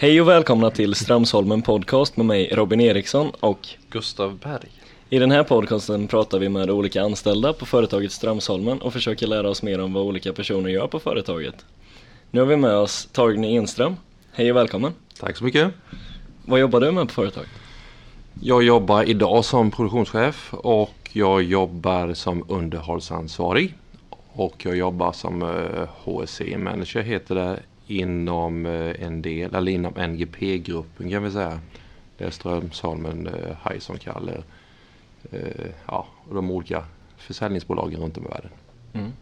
Hej och välkomna till Strömsholmen Podcast med mig Robin Eriksson och Gustav Berg. i den här podcasten pratar vi med olika anställda på företaget Strömsholmen och försöker lära oss mer om vad olika personer gör på företaget. Nu har vi med oss Torgny Enström. Hej och välkommen. Tack så mycket. Vad jobbar du med på företaget? Jag jobbar idag som produktionschef och jag jobbar som underhållsansvarig. Och jag jobbar som eh, HSE-manager heter det inom eh, en del, eller inom NGP-gruppen kan vi säga. Det är Strömsholmen, eh, Hyson Kalle, eh, ja, och de olika försäljningsbolagen runt om i världen. Mm.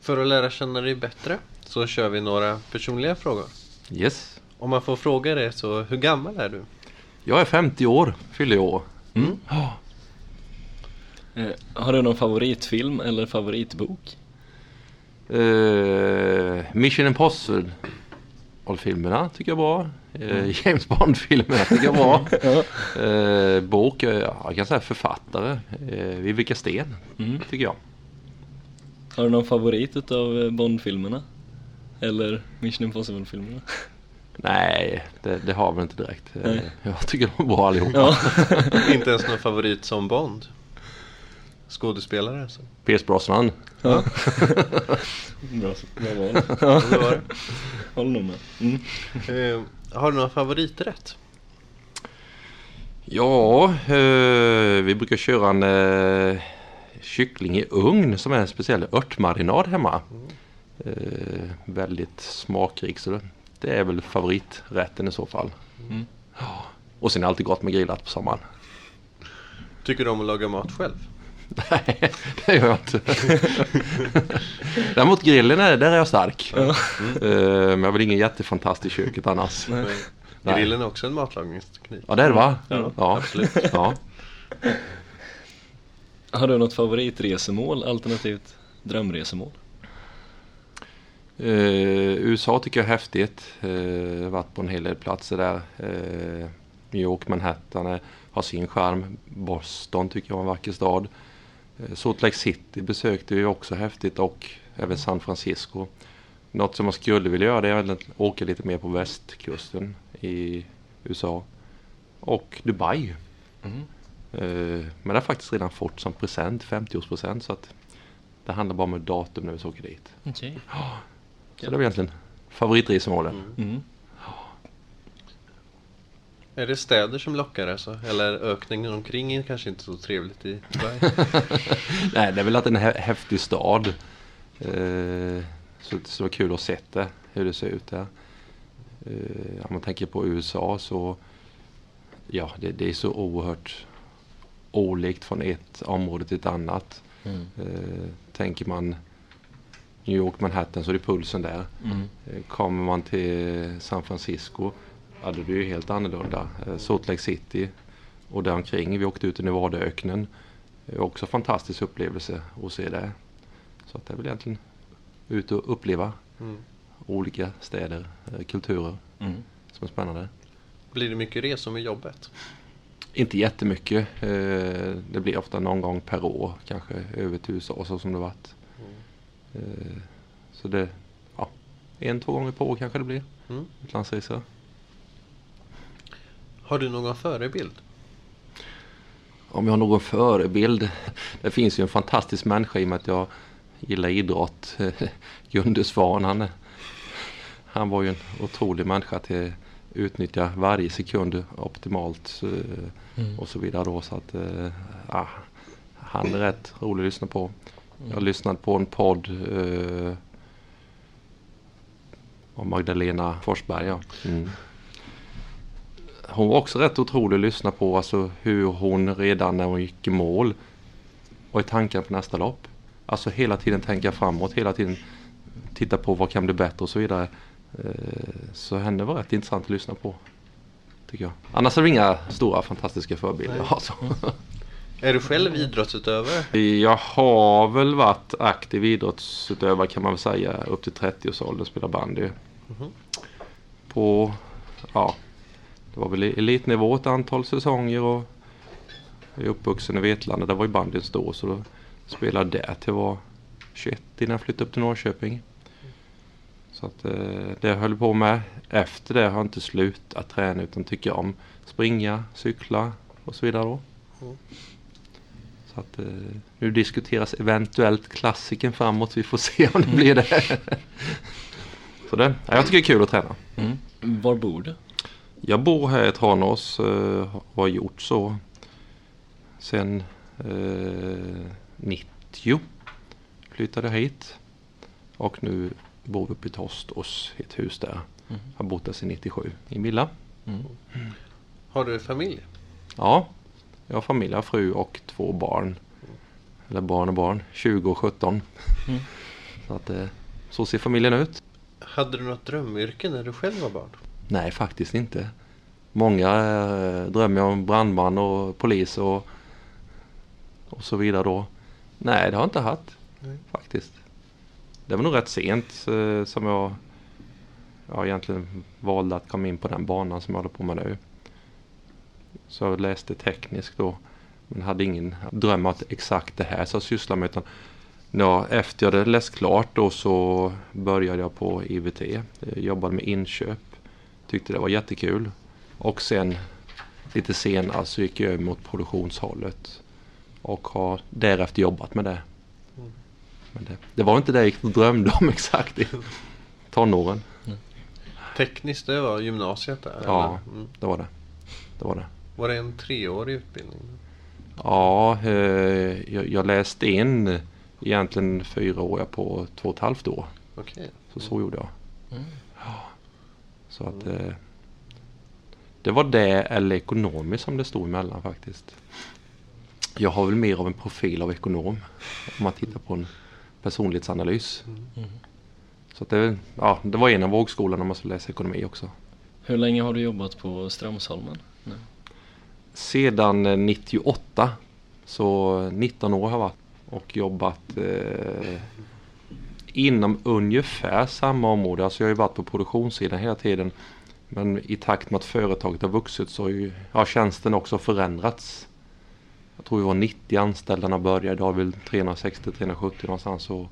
För att lära känna dig bättre så kör vi några personliga frågor. Yes. Om man får fråga det så, hur gammal är du? Jag är 50 år, fyller i år. Mm. Eh, har du någon favoritfilm eller favoritbok? Eh, Mission Impossible filmerna tycker jag är bra. Eh, James Bond-filmerna tycker jag är bra. eh, bok, eh, jag kan säga författare. Eh, Vivica Sten Mm. tycker jag. Har du någon favorit utav Bond-filmerna? Eller Mission Impossible-filmerna? Nej, det, det har vi inte direkt. Nej. jag tycker de är bra allihopa. Ja. Inte ens någon favorit som Bond? Skådespelare alltså? Pierce Brosnan. ja. bra, bra val. Ja, det var det. Håll nog med. Mm. Eh, har du någon favoriträtt? Ja, eh, vi brukar köra en eh, kyckling i ugn som är en speciell örtmarinad hemma. Eh, väldigt smakrik så det, det är väl favoriträtten i så fall. Mm. Och sen är det alltid gott med grillat på sommaren. Tycker du om att laga mat själv? Nej, det gör jag inte. Däremot grillen, är, där är jag stark. Ja. Eh, Men jag är väl ingen jättefantast i köket annars. Nej. Men grillen är också en matlagningsteknik. Ja det är det va? Ja, ja. absolut. Ja. Har du något favoritresemål alternativt drömresemål? Eh, USA tycker jag är häftigt. Eh, varit på en hel del platser där. Eh, New York, Manhattan är, har sin charm. Boston tycker jag är en vacker stad. Eh, Salt Lake City besökte vi också häftigt och även San Francisco. Något som man skulle vilja göra det är att åka lite mer på västkusten i USA. Och Dubai. Mm. Eh, men det har faktiskt redan fått som present, 50-årspresent. Så att det handlar bara om datum när vi ska åka dit. Okej. Så det är egentligen favoritresmålet. Mm. Mm. Är det städer som lockar alltså? Eller ökningen omkring är kanske inte så trevligt i Dubai? Nej, det är väl att det är en hä- häftig stad. Eh, så det var kul att se det, hur det ser ut där. Eh, om man tänker på USA så ja, det, det är så oerhört olikt från ett område till ett annat. Mm. Eh, tänker man New York, Manhattan så är det pulsen där. Mm. Eh, Kommer man till San Francisco, ja det ju helt annorlunda. Eh, Salt Lake City och där omkring. Vi åkte ut i Nevadaöknen. Det är också en fantastisk upplevelse att se det. Så att det är väl egentligen ut och uppleva Mm. olika städer, eh, kulturer Mm. som är spännande. Blir det mycket resor med jobbet? Inte jättemycket. Eh, Det blir ofta någon gång per år kanske över till USA så som det varit. Eh, Så det, ja, en, två gånger per år kanske det blir. Mm. Utlandsresor. Har du någon förebild? Om jag har någon förebild. Det finns ju en fantastisk människa i och med att jag gillar idrott. Gunde Svan. Han, han var ju en otrolig människa till att utnyttja varje sekund optimalt eh, Mm. och så vidare då. Så att, eh, ja, han är rätt rolig att lyssna på. Jag lyssnade på en podd eh, om Magdalena Forsberg. Ja. Mm. Hon var också rätt otrolig att lyssna på. Alltså hur hon redan när hon gick i mål var i tanken på nästa lopp. Alltså hela tiden tänka framåt, hela tiden titta på vad kan bli bättre och så vidare. Eh, Så henne var rätt intressant att lyssna på. Tycker jag. Annars är det inga stora fantastiska förebilder. Alltså. Är du själv idrottsutövare? Jag har väl varit aktiv idrottsutövare kan man väl säga upp till 30-årsåldern spelar bandy. Mhm. På, ja, det var väl elitnivå ett antal säsonger och jag är uppvuxen i Vetlanda, där var ju bandyn stor så då spelade jag där till jag var 21 innan jag flyttade upp till Norrköping. Så att eh, det jag höll på med efter det har jag inte slutat träna utan tycker om springa, cykla och så vidare då. Mm. Så att eh, nu diskuteras eventuellt klassiken framåt. Vi får se om det blir det. så det, ja, jag tycker det är kul att träna. Mm. Var bor du? Jag bor här i Tranås eh, och har gjort så sen eh, 90. Flyttade hit och nu bor vi uppe i Tostås i ett hus där. Mm. Har bott där sedan 97 i villa. Mm. Har du familj? Ja, jag har familj, jag har fru och två barn. Eller barn och barn, 20 och 17. Mm. Så, att, eh, så ser familjen ut. Hade du något drömyrke när du själv var barn? Nej, faktiskt inte. Många eh, drömmer om brandman och polis och, och så vidare då. Nej, det har jag inte haft Nej. faktiskt. Det var nog rätt sent eh, som jag ja, egentligen valde att komma in på den banan som jag håller på med nu. Så jag läste tekniskt då. Men hade ingen dröm att exakt det här ska jag syssla med. Utan ja, efter jag hade läst klart då så började jag på IVT. Jag jobbade med inköp. Tyckte det var jättekul. Och sen lite senare så gick jag över mot produktionshållet. Och har därefter jobbat med det. Men det, det var inte det jag drömde om exakt i tonåren. Tekniskt, det var gymnasiet där? Ja. eller? Mm. Det var det. Det var det. Var det en treårig utbildning? Ja, eh, jag, jag läste in egentligen fyra år på två och ett halvt år. Okej. Så så gjorde jag. Mm. Så att eh, det var det eller ekonomiskt som det stod emellan faktiskt. Jag har väl mer av en profil av ekonom om man tittar på en personlighetsanalys. Mm. Så att det, ja, det var en av vågskolan om man skulle läsa ekonomi också. Hur länge har du jobbat på Strömsholmen? Nu? Sedan eh, 98 så 19 år har jag varit och jobbat eh, inom ungefär samma område. Alltså jag har ju varit på produktionssidan hela tiden. Men i takt med att företaget har vuxit så har ju ja, tjänsten också förändrats. Jag tror vi var 90 anställda när jag började. Idag är vi 360-370 någonstans. Så,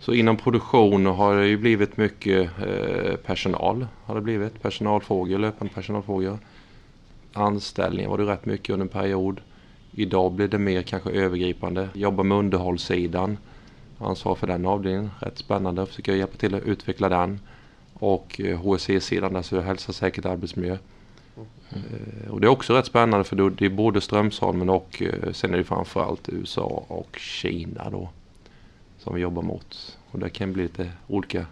så inom produktion har det ju blivit mycket eh, personal. Har det blivit. Personalfrågor, löpande personalfrågor. Anställningar var det rätt mycket under en period. Idag blir det mer kanske övergripande. Jobba med underhållssidan. Ansvar för den avdelningen. Rätt spännande. Försöker hjälpa till att utveckla den. Och eh, HSE-sidan, alltså hälsa, säkerhet, arbetsmiljö. Eh, Och det är också rätt spännande för då, det är både Strömsholmen och eh, sen är det framförallt USA och Kina då. Som vi jobbar mot. Och det kan bli lite olika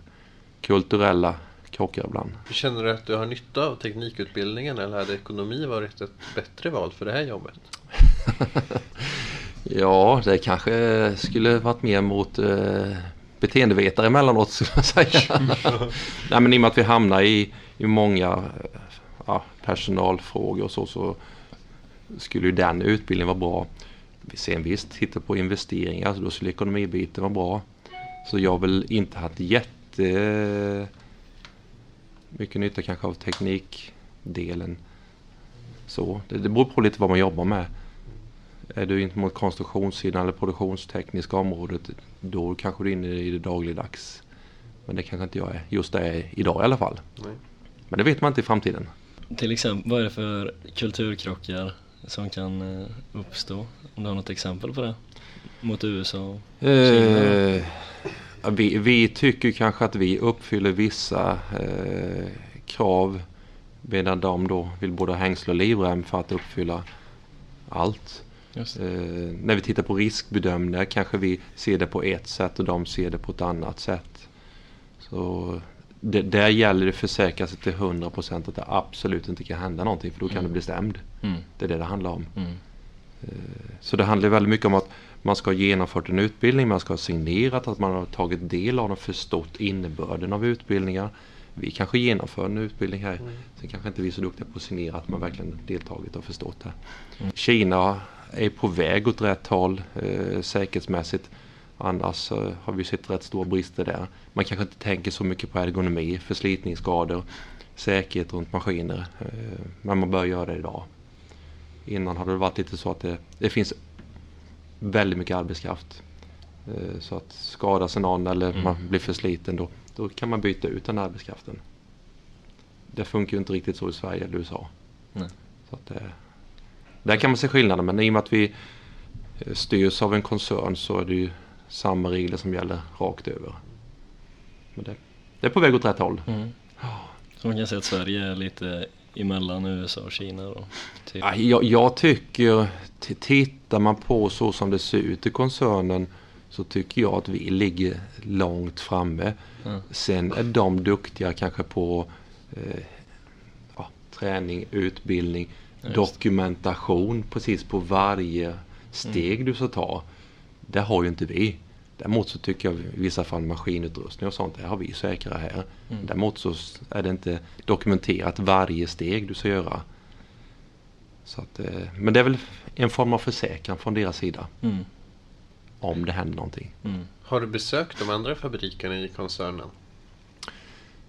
kulturella krockar ibland. Känner du att du har nytta av teknikutbildningen eller hade ekonomi varit ett bättre val för det här jobbet? Ja, det kanske skulle varit mer mot eh, beteendevetare emellanåt skulle jag säga. Nej men i och med att vi hamnar i, i många eh, ja, personalfrågor och så, så skulle ju den utbildningen vara bra. Sen visst, titta på investeringar, så då skulle ekonomibiten vara bra. Så jag har väl inte haft jätte mycket nytta kanske av teknikdelen. Så det, det beror på lite vad man jobbar med. Är du inte mot konstruktionssidan eller produktionstekniska området då kanske du är inne i det dagligdags. Men det kanske inte jag är just det idag i alla fall. Nej. Men det vet man inte i framtiden. Till exempel, vad är det för kulturkrockar som kan eh, uppstå? Om du har något exempel på det? Mot USA och? Eh, vi, vi tycker kanske att vi uppfyller vissa eh, krav medan de då vill både ha hängsle och livrem för att uppfylla allt. Eh, när vi tittar på riskbedömningar kanske vi ser det på ett sätt och de ser det på ett annat sätt. Så det, där gäller det att försäkra sig till 100% att det absolut inte kan hända någonting för då kan Mm. du bli stämd. Mm. Det är det det handlar om. Mm. Så det handlar väldigt mycket om att man ska ha genomfört en utbildning, man ska ha signerat att man har tagit del av och förstått innebörden av utbildningar. Vi kanske genomför en utbildning här, Mm. sen kanske inte vi är så duktiga på att signera att man verkligen deltagit och förstått det. Mm. Kina är på väg åt rätt håll eh, säkerhetsmässigt. Annars eh, har vi sett rätt stora brister där. Man kanske inte tänker så mycket på ergonomi, förslitningsskador, säkerhet runt maskiner. Eh, men man bör göra det idag. Innan hade det varit lite så att det, det finns väldigt mycket arbetskraft. Eh, Så att skadar sig någon eller Mm. man blir försliten då, då kan man byta ut den arbetskraften. Det funkar ju inte riktigt så i Sverige eller USA. Nej. Så att, eh, där kan man se skillnaden men i och med att vi eh, styrs av en koncern så är det ju samma regler som gäller rakt över. Men det, det är på väg åt rätt håll. Mm. Så man kan säga att Sverige är lite emellan USA och Kina då? Typ. Ja, Jag, jag tycker, tittar man på så som det ser ut i koncernen så tycker jag att vi ligger långt framme. Ja. Sen är de duktiga kanske på eh, ja, träning, utbildning. Dokumentation precis på varje steg du ska ta. Det har ju inte vi. Däremot så tycker jag i vissa fall maskinutrustning och sånt, det har vi säkra här. Mm. Däremot så är det inte dokumenterat varje steg du ska göra. Så att, eh, men det är väl en form av försäkran från deras sida Mm. om det händer någonting. Mm. Har du besökt de andra fabrikerna i koncernen?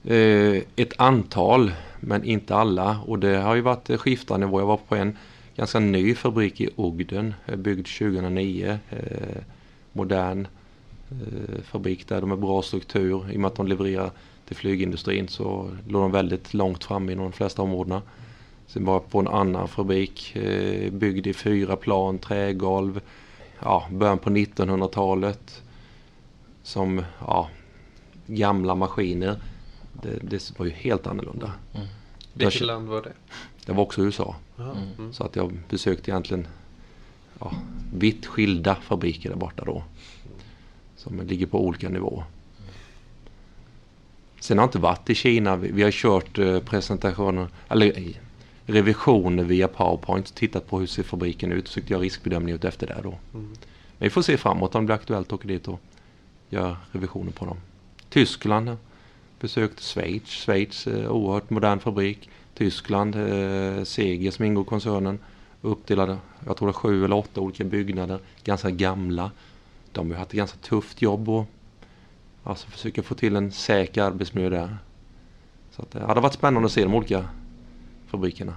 Eh, ett antal, men inte alla. Och det har ju varit eh, skiftande. Jag var på en ganska ny fabrik i Ogden, eh, byggd 2009. Eh, modern eh, fabrik där de har bra struktur. I och med att de levererar till flygindustrin så låg de väldigt långt fram inom de flesta områdena. Sen var jag på en annan fabrik eh, byggd i fyra plan, trägolv. Ja, början på 1900-talet. Som ja, gamla maskiner. Det, det var ju helt annorlunda. Vilket Jag- land var det? Det var också USA. Mm. mm. Så att jag besökte egentligen ja, vitt skilda fabriker där borta då. Som ligger på olika nivåer. Sen har jag inte varit i Kina. Vi, vi har kört eh, presentationer, eller eh, revisioner via PowerPoint. Tittat på hur ser fabriken ut. Försökt göra riskbedömning ut efter det då. Mm. Men vi får se framåt om det blir aktuellt att åka dit och göra revisioner på dem. Tyskland har besökt Schweiz. Schweiz, eh, oerhört modern fabrik. Tyskland, eh, Seger som ingår i koncernen. Uppdelade, jag tror det är sju eller åtta olika byggnader. Ganska gamla. De har haft ett ganska tufft jobb och alltså försöka få till en säker arbetsmiljö där. Så att, eh, ja, det har varit spännande att se de olika fabrikerna.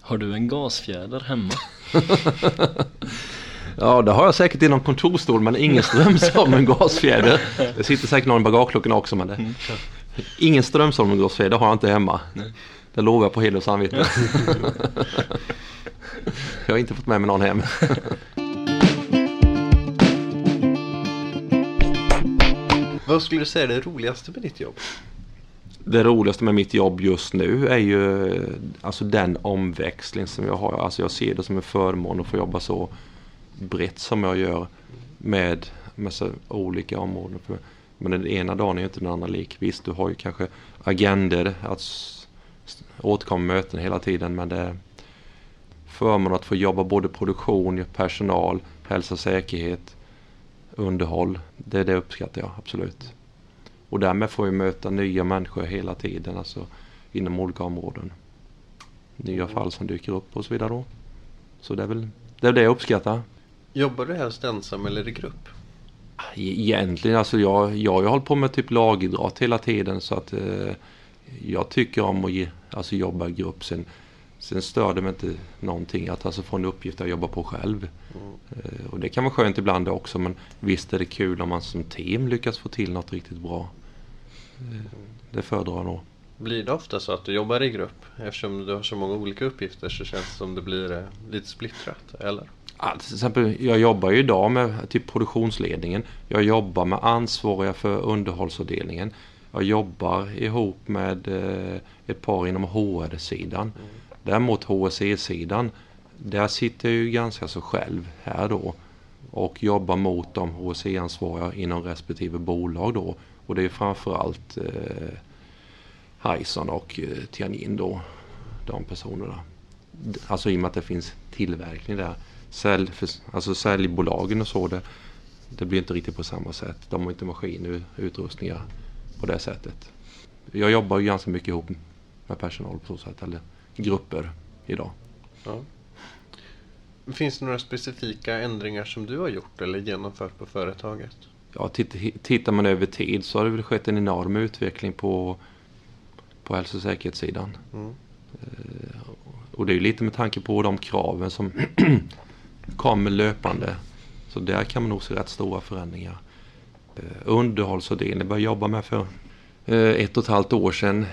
Har du en gasfjäder hemma? Ja, det har jag säkert i någon kontorsstol men ingen strömsholm med gasfjäder. Det sitter säkert någon i bagageluckan också men det, ingen strömsholm med gasfjäder har jag inte hemma. Nej. Det lovar jag på heder och samvete. jag har inte fått med mig någon hem. Vad skulle du säga är det roligaste med ditt jobb? Det roligaste med mitt jobb just nu är ju alltså den omväxling som jag har. Alltså jag ser det som en förmån att få jobba så brett som jag gör med, så olika områden. Men den ena dagen är ju inte den andra lik. Visst, du har ju kanske agender att återkomma möten hela tiden men det är förmån att få jobba både produktion, personal, hälsa säkerhet, underhåll. Det, det uppskattar jag absolut. Och därmed får vi möta nya människor hela tiden, alltså inom olika områden. Nya fall som dyker upp och så vidare då. Så det är väl det, är det jag uppskattar. Jobbar du helst ensam eller i grupp? E- Egentligen, alltså jag, jag har ju hållit på med typ lagidrott hela tiden så att eh, jag tycker om att ge, alltså jobba i grupp. Sen, sen stör det mig inte någonting att alltså få en uppgift att jobba på själv. Mm. Eh, och det kan vara skönt ibland också men visst är det kul om man som team lyckas få till något riktigt bra. Eh, det föredrar jag nog. Blir det ofta så att du jobbar i grupp? Eftersom du har så många olika uppgifter så känns det som det blir eh, lite splittrat, eller? Ja, till exempel, jag jobbar ju idag med typ produktionsledningen. Jag jobbar med ansvariga för underhållsavdelningen. Jag jobbar ihop med eh, ett par inom HR-sidan. Däremot HSE-sidan, där sitter jag ju ganska så själv här då. Och jobbar mot de HSE-ansvariga inom respektive bolag då. Och det är framförallt eh, Hyson och eh, Tianin då. De personerna. Alltså i och med att det finns tillverkning där. Sälj, alltså säljbolagen och så. Det, det blir inte riktigt på samma sätt. De har inte maskiner och utrustningar på det sättet. Jag jobbar ju ganska mycket ihop med personal på så sätt. Eller grupper idag. Ja. Finns det några specifika ändringar som du har gjort eller genomfört på företaget? Ja, titt- tittar man över tid så har det väl skett en enorm utveckling på, på hälso och säkerhetssidan. Mm. Och det är ju lite med tanke på de kraven som kommer löpande. Så där kan man nog se rätt stora förändringar. Eh, Underhållsavdelningen började jobba med för eh, ett och ett halvt år sedan.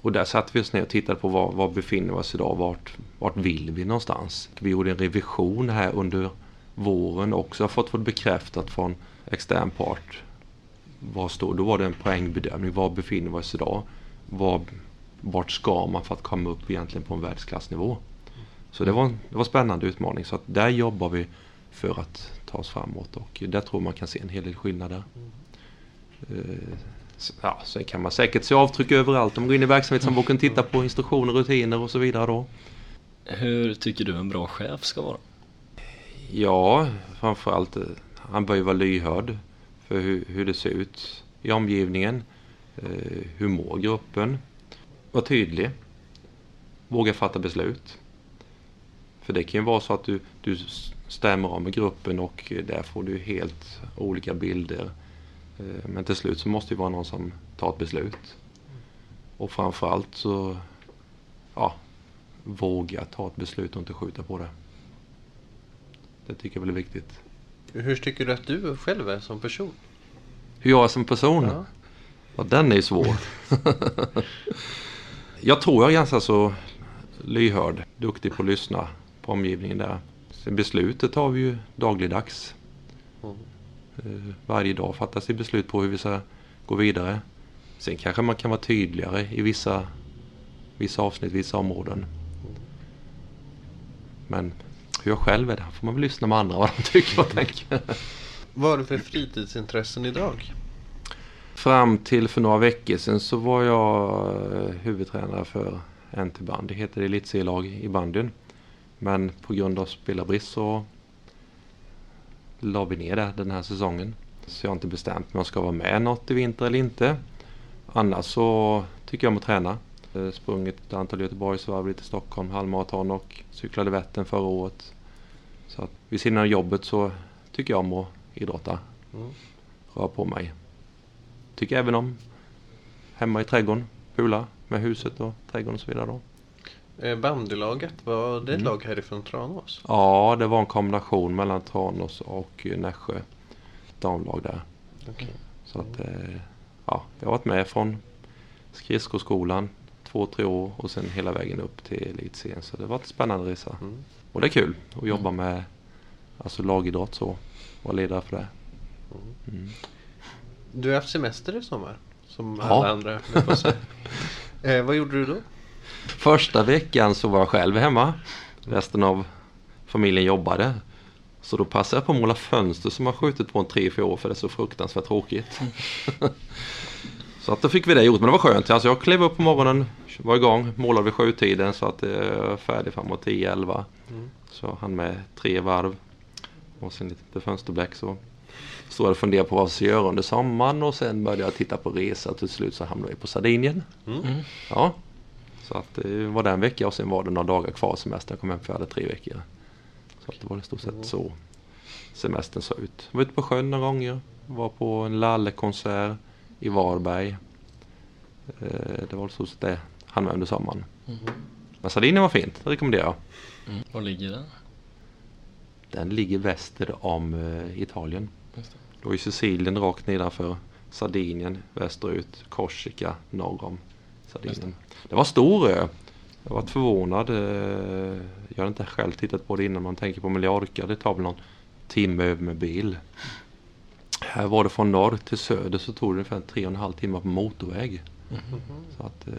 Och där satte vi oss ner och tittade på var, var befinner vi oss idag, vart, vart vill vi någonstans? Vi gjorde en revision här under våren också, har fått fått bekräftat från extern part. Var står, då var det en poängbedömning, var befinner vi oss idag? Var, vart ska man för att komma upp egentligen på en världsklassnivå? Så det var, det var en spännande utmaning. Så att där jobbar vi för att ta oss framåt och där tror man kan se en hel del skillnader. Eh, ja, sen kan man säkert se avtryck överallt om man går in i verksamhetshandboken och tittar på instruktioner, rutiner och så vidare då. Hur tycker du en bra chef ska vara? Ja, framförallt eh, han bör ju vara lyhörd för hur, hur det ser ut i omgivningen. Eh, hur mår gruppen? Var tydlig. Våga fatta beslut. För det kan ju vara så att du, du stämmer av med gruppen och där får du helt olika bilder. Eh, men till slut så måste det vara någon som tar ett beslut. Och framförallt så ja, våga ta ett beslut och inte skjuta på det. Det tycker jag väl är viktigt. Hur tycker du att du själv är som person? Hur jag är som person? Ja. Ja, den är ju svår. jag tror jag är ganska så lyhörd, duktig på att lyssna på omgivningen där. Sen beslutet tar vi ju dagligdags. Mm. Eh, Varje dag fattas det beslut på hur vi ska gå vidare. Sen kanske man kan vara tydligare i vissa, vissa avsnitt, vissa områden. Men hur jag själv är, där får man väl lyssna med andra vad de tycker och tänker. Vad har du för fritidsintressen idag? Fram till för några veckor sedan så var jag eh, huvudtränare för NT-band. Det heter elitserielag i bandyn. Men på grund av spelarbrist så la vi ner det den här säsongen. Så jag har inte bestämt mig om jag ska vara med något i vinter eller inte. Annars så tycker jag om att träna. Eh, Sprungit ett antal Göteborgsvarv, lite Stockholm, halvmaraton och cyklade Vättern förra året. Så att vid sidan av jobbet så tycker jag om att idrotta. Mm. Röra på mig. Tycker även om hemma i trädgården, pula med huset och trädgården och så vidare då. Eh, Bandylaget, var det ett Mm. lag härifrån Tranås? Ja, det var en kombination mellan Tranås och Nässjö damlag där. Okej. Så att, eh, ja, jag har varit med från skridskoskolan två, tre år och sen hela vägen upp till elitserien. Så det var en spännande resa. Mm. Och det är kul att jobba med alltså lagidrott så. Vara ledare för det. Mm. Du har haft semester i sommar? Som Ja. alla andra, eh, Vad gjorde du då? Första veckan så var jag själv hemma. Resten av familjen jobbade. Så då passade jag på att måla fönster som har skjutit på en tre, fyra år för det är så fruktansvärt tråkigt. så att då fick vi det gjort men det var skönt. Alltså jag klev upp på morgonen, var igång, målade vid sjutiden så att jag är färdig framåt 10-11. Mm. Så jag hann med tre varv och sen lite fönsterbläck så stod jag och funderade på vad jag ska göra under sommaren och sen började jag titta på resa till slut så hamnade jag på Sardinien. Mm. Ja. Så att det var den veckan och sen var det några dagar kvar semestern. Jag kom hem för jag hade tre veckor. Så att det var i stort sett så semestern såg ut. Jag var ute på sjön några gånger. Var på en lallekonsert i Varberg. Eh, Det var i stort sett det han med under sommaren. Mm. Men Sardinien var fint, det rekommenderar jag. Mm. Var ligger den? Den ligger väster om eh, Italien. Just det. Då är Sicilien rakt nedanför Sardinien västerut, Korsika norr om Sardinien. Det var stor ö. Jag var förvånad. eh, Jag hade inte själv tittat på det innan man tänker på Mallorca. Det tar väl någon timme över med bil. Här var det från norr till söder så tog det ungefär tre och en halv timme på motorväg. Så att eh,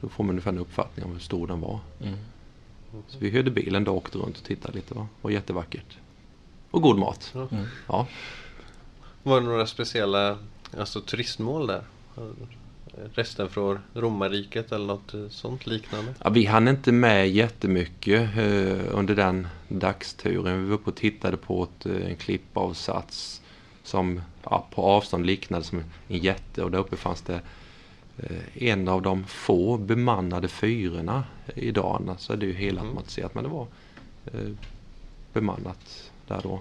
då får man ungefär en uppfattning om hur stor den var. Mm. Så vi hyrde bilen då och åkte runt och tittade lite. Va? Det var jättevackert. Och god mat. Ja. Mm. Ja. Var det några speciella alltså, turistmål där? Resten från romarriket eller något eh, sånt liknande? Ja, vi hann inte med jättemycket eh, under den dagsturen. Vi var uppe och tittade på ett, eh, en klippavsats som ja, på avstånd liknade som en jätte och där uppe fanns det en av de få bemannade fyrorna i Dalarna. Så det är ju helautomatiserat men det var bemannat där då.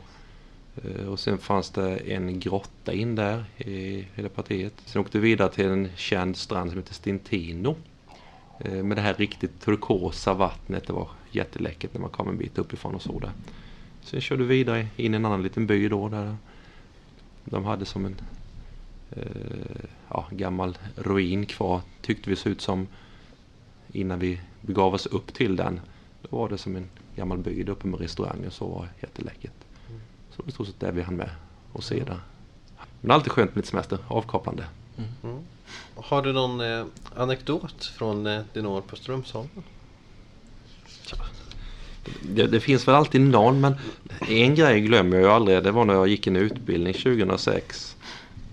Eh, och sen fanns det en grotta in där i hela partiet. Sen åkte vi vidare till en känd strand som heter Stintino. Eh, med det här riktigt turkosa vattnet. Det var jätteläckert när man kom en bit uppifrån och såg det. Sen körde vi vidare in i en annan liten by då där de hade som en eh, ja, gammal ruin kvar tyckte vi såg ut som innan vi begav oss upp till den. Då var det som en gammal by där uppe med restaurang och så var jätteläckert. Mm. Så det i stort sett det vi hann med att se där. Men alltid skönt med lite semester, avkopplande. Mm. Har du någon eh, anekdot från eh, din år på Strömsholmen? Det, det, finns väl alltid någon men en grej glömmer jag ju aldrig. Det var när jag gick en utbildning 2006.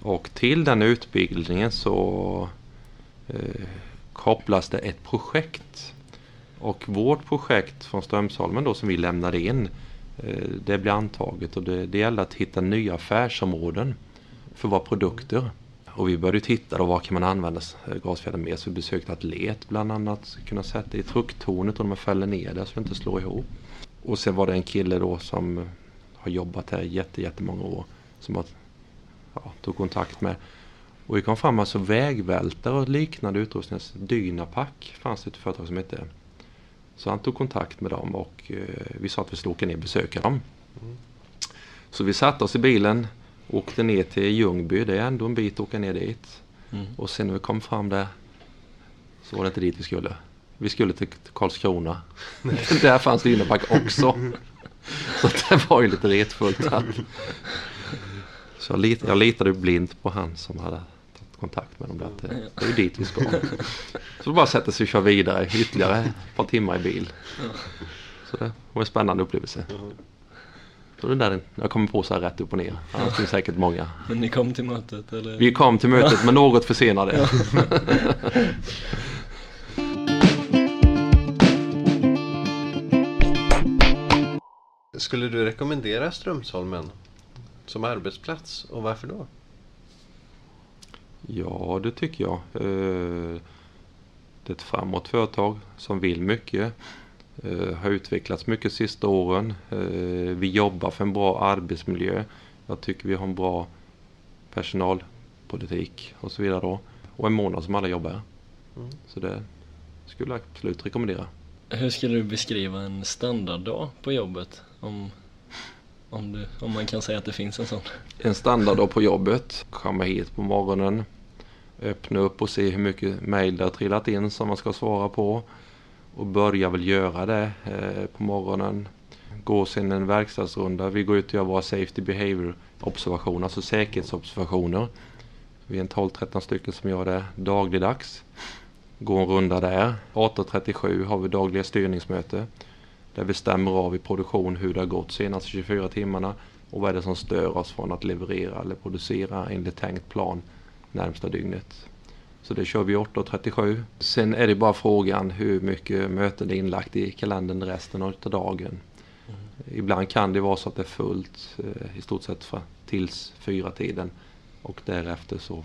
Och till den utbildningen så eh, kopplas det ett projekt. Och vårt projekt från Strömsholmen då som vi lämnade in Eh, det blev antaget och det, det gällde att hitta nya affärsområden för våra produkter. Och vi började titta då, vad kan man använda gasfjädern med? Så vi besökte Atlet bland annat. Kunna sätta i trucktornet och de fäller ner det så det inte slår ihop. Och sen var det en kille då som har jobbat här jätte, jättemånga år. Som har, ja, tog kontakt med. Och vi kom fram alltså vägvältare och liknande utrustning. Alltså Dynapack fanns det ett företag som hette. Så han tog kontakt med dem och eh, vi sa att vi skulle åka ner och besöka dem. Mm. Så vi satte oss i bilen Åkte ner till Ljungby, det är ändå en bit att åka ner dit. Mm. Och sen när vi kom fram där så var det inte dit vi skulle. Vi skulle till Karlskrona. där fanns det Dynapack också. så det var ju lite retfullt. Så jag, lit, jag litade blint på han som hade kontakt med dem. Där. Det, det är ju dit vi ska. Så bara sätta sig och köra vidare ytterligare ett par timmar i bil. Så det var en spännande upplevelse. Så det där, jag kommer på så här rätt upp och ner. Annars finns säkert många. Men ni kom till mötet eller? Vi kom till mötet men något försenade. Skulle du rekommendera Strömsholmen som arbetsplats och varför då? Ja, det tycker jag. Eh, det är ett framåt företag som vill mycket. Eh, har utvecklats mycket de sista åren. Eh, vi jobbar för en bra arbetsmiljö. Jag tycker vi har en bra personalpolitik och så vidare då. Och en månad som alla jobbar. Mm. Så det skulle jag absolut rekommendera. Hur skulle du beskriva en standarddag på jobbet? Om, om, du, om man kan säga att det finns en sån. En standarddag på jobbet. Komma hit på morgonen. Öppna upp och se hur mycket mejl det har trillat in som man ska svara på och börjar väl göra det eh, på morgonen. Går sen en verkstadsrunda. Vi går ut och gör våra safety behavior observationer, alltså säkerhetsobservationer. Vi är en 12-13 stycken som gör det dagligdags. Går en runda där. 18.37 har vi dagliga styrningsmöte. Där vi stämmer av i produktion hur det har gått senaste 24 timmarna och vad är det som stör oss från att leverera eller producera enligt tänkt plan närmsta dygnet. Så det kör vi 8.37. Sen är det bara frågan hur mycket möten det är inlagt i kalendern resten av dagen. Mm. Ibland kan det vara så att det är fullt eh, i stort sett för, tills fyra tiden och därefter så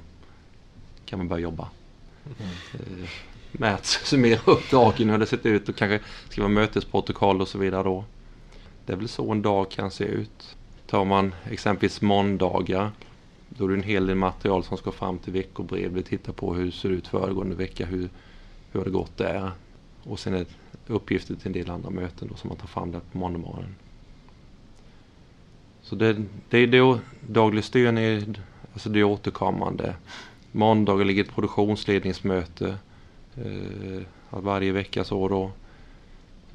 kan man börja jobba. Mm. Eh, med att summera upp dagen, hur det sett ut och kanske skriva mötesprotokoll och så vidare då. Det är väl så en dag kan se ut. Tar man exempelvis måndagar då är det en hel del material som ska fram till veckobrev. Vi tittar på hur det ser ut föregående vecka, hur, hur har det gått där. Och sen är det uppgifter till en del andra möten då, som man tar fram där på måndagmorgonen. Så det, det är då daglig styrning, alltså det är återkommande. Måndagar ligger ett produktionsledningsmöte eh, varje vecka så då.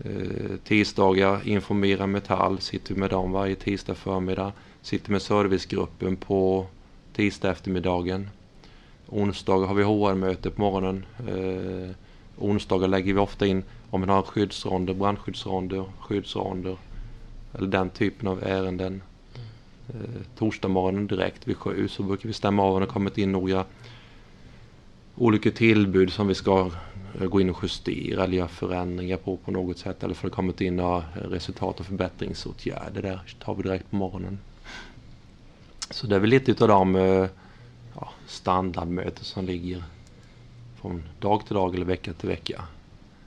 Eh, tisdagar informerar Metall, sitter med dem varje tisdag förmiddag. Sitter med servicegruppen på tisdag eftermiddagen. Onsdagar har vi HR-möte på morgonen. Eh, onsdagar lägger vi ofta in om vi har skyddsronder, brandskyddsronder, skyddsronder eller den typen av ärenden. Eh, torsdag morgonen direkt vid sju så brukar vi stämma av om det kommit in några olika tillbud som vi ska eh, gå in och justera eller göra förändringar på på något sätt. Eller för det kommit in några resultat och förbättringsåtgärder där tar vi direkt på morgonen. Så det är väl lite utav de eh, ja, standardmöten som ligger från dag till dag eller vecka till vecka.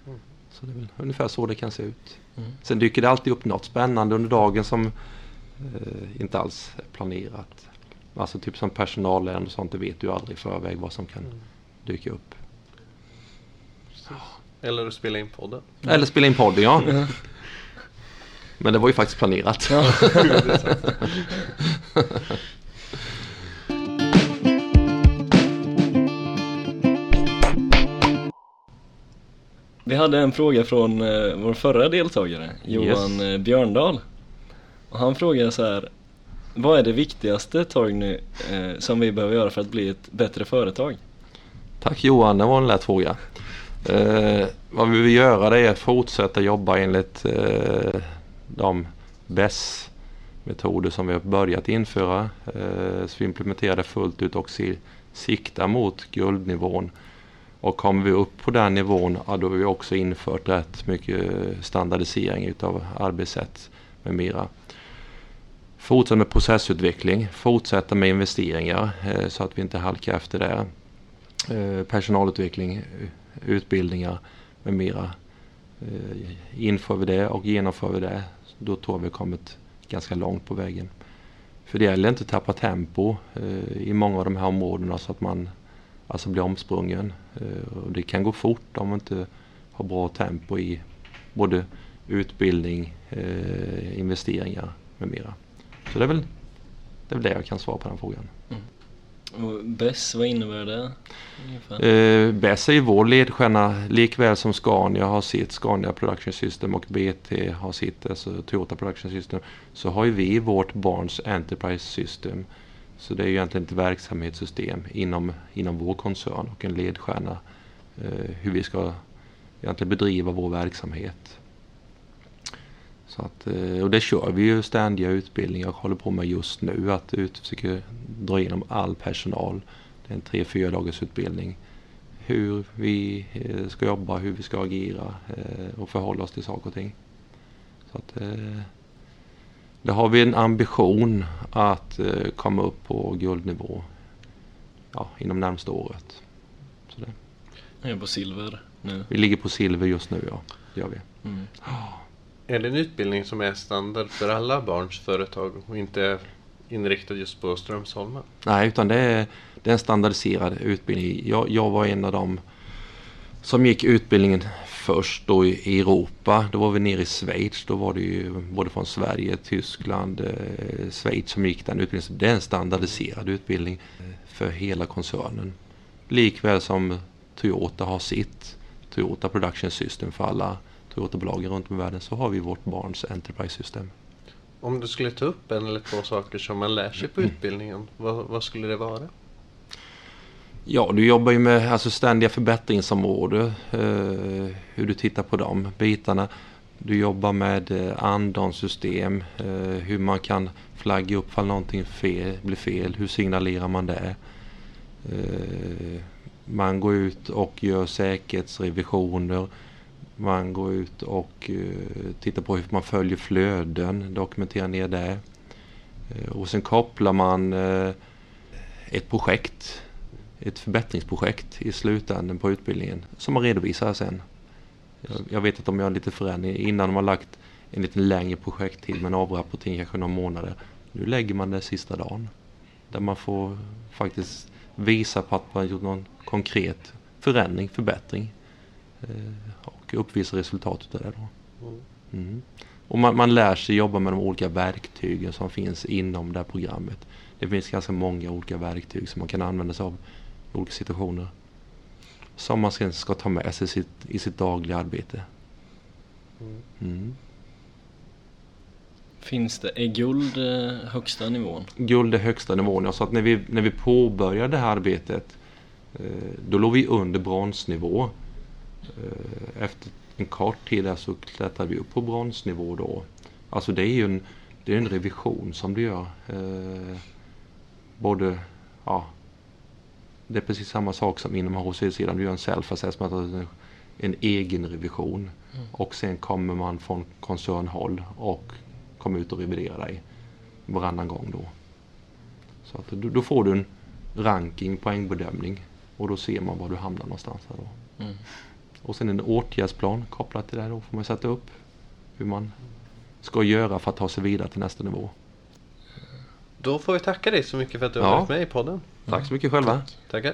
Mm. Så det är väl ungefär så det kan se ut. Mm. Sen dyker det alltid upp något spännande under dagen som eh, inte alls är planerat. Alltså typ som personalärende och sånt, det vet du aldrig i förväg vad som kan mm. dyka upp. Eller spela in podden. Eller spela in podden ja. Men det var ju faktiskt planerat. Ja. Vi hade en fråga från eh, vår förra deltagare, Johan Yes. eh, Björndal. Och han frågar så här. Vad är det viktigaste Torgny eh, som vi behöver göra för att bli ett bättre företag? Tack Johan, det var en lätt fråga. Eh, vad vi vill göra det är att fortsätta jobba enligt eh, de BES metoder som vi har börjat införa. Eh, så vi implementerar det fullt ut och si- siktar mot guldnivån. Och kommer vi upp på den nivån, ja, då har vi också infört rätt mycket standardisering utav arbetssätt med mera. Fortsätta med processutveckling, fortsätta med investeringar eh, så att vi inte halkar efter där eh, personalutveckling, eh, utbildningar med mera. Eh, Inför vi det och genomför vi det, då tror jag vi har kommit ganska långt på vägen. För det gäller inte att tappa tempo eh, i många av de här områdena så att man alltså blir omsprungen. Eh, Och det kan gå fort om man inte har bra tempo i både utbildning, eh, investeringar med mera. Så det är väl det, är väl det jag kan svara på den frågan. Och BES, vad innebär det? Eh, BES är ju vår ledstjärna likväl som Scania har sitt Scania Production System och BT har sitt, alltså Toyota Production System. Så har ju vi vårt Barnes Enterprise System. Så det är ju egentligen ett verksamhetssystem inom, inom vår koncern och en ledstjärna eh, hur vi ska egentligen bedriva vår verksamhet. Så att, eh, och det kör vi ju ständiga utbildningar och håller på med just nu. Att ut, försöka dra igenom all personal. Det är en tre, fyra dagars utbildning. Hur vi eh, ska jobba, hur vi ska agera eh, och förhålla oss till saker och ting. Så att, eh, där har vi en ambition att eh, komma upp på guldnivå ja, inom närmsta året. Så det, Jag är på silver nu. vi ligger på silver just nu, ja. Det gör vi. Mm. Är det en utbildning som är standard för alla barns företag och inte inriktad just på Strömsholmen? Nej, utan det är, det är en standardiserad utbildning. Jag, jag var en av dem som gick utbildningen först då i Europa. Då var vi nere i Schweiz. Då var det ju både från Sverige, Tyskland, eh, Schweiz som gick den utbildningen. Det är en standardiserad utbildning eh, för hela koncernen. Likväl som Toyota har sitt Toyota Production System för alla Toyota-bolagen runt om i världen så har vi vårt Barnes Enterprise System. Om du skulle ta upp en eller två saker som man lär sig på utbildningen, vad, vad skulle det vara? Ja, du jobbar ju med alltså, ständiga förbättringsområden. Eh, hur du tittar på de bitarna. Du jobbar med eh, andansystem. Eh, hur man kan flagga upp fall någonting fel, blir fel. Hur signalerar man det? Eh, man går ut och gör säkerhetsrevisioner. Man går ut och eh, tittar på hur man följer flöden, dokumenterar ner det. Eh, och sen kopplar man eh, ett projekt ett förbättringsprojekt i slutändan på utbildningen som man redovisar sen. Jag, jag vet att de gör lite förändring innan de har lagt en lite längre projekttid med en avrapportering kanske några månader. Nu lägger man det sista dagen. Där man får faktiskt visa på att man har gjort någon konkret förändring, förbättring. Eh, och uppvisa resultatet av det då. Mm. Och man, man lär sig jobba med de olika verktygen som finns inom det här programmet. Det finns ganska många olika verktyg som man kan använda sig av olika situationer. Som man sen ska ta med sig i sitt, i sitt dagliga arbete. Mm. Finns det, är guld eh, högsta nivån? Guld är högsta nivån. Jag sa att när vi, när vi påbörjade det här arbetet eh, då låg vi under bronsnivå. Eh, efter en kort tid där så klättrade vi upp på bronsnivå då. Alltså det är ju en, det är en revision som du gör. Både, ja, det är precis samma sak som inom HC-sidan. Du gör en self-assessment, en, en egen revision. Och sen kommer man från koncernhåll och kommer ut och reviderar dig varannan gång då. Så att då, då får du en ranking, poängbedömning och då ser man var du hamnar någonstans. Här då. Mm. Och sen en åtgärdsplan kopplat till det då får man sätta upp hur man ska göra för att ta sig vidare till nästa nivå. Då får vi tacka dig så mycket för att du har Ja. varit med i podden. Tack så mycket själva. Tackar.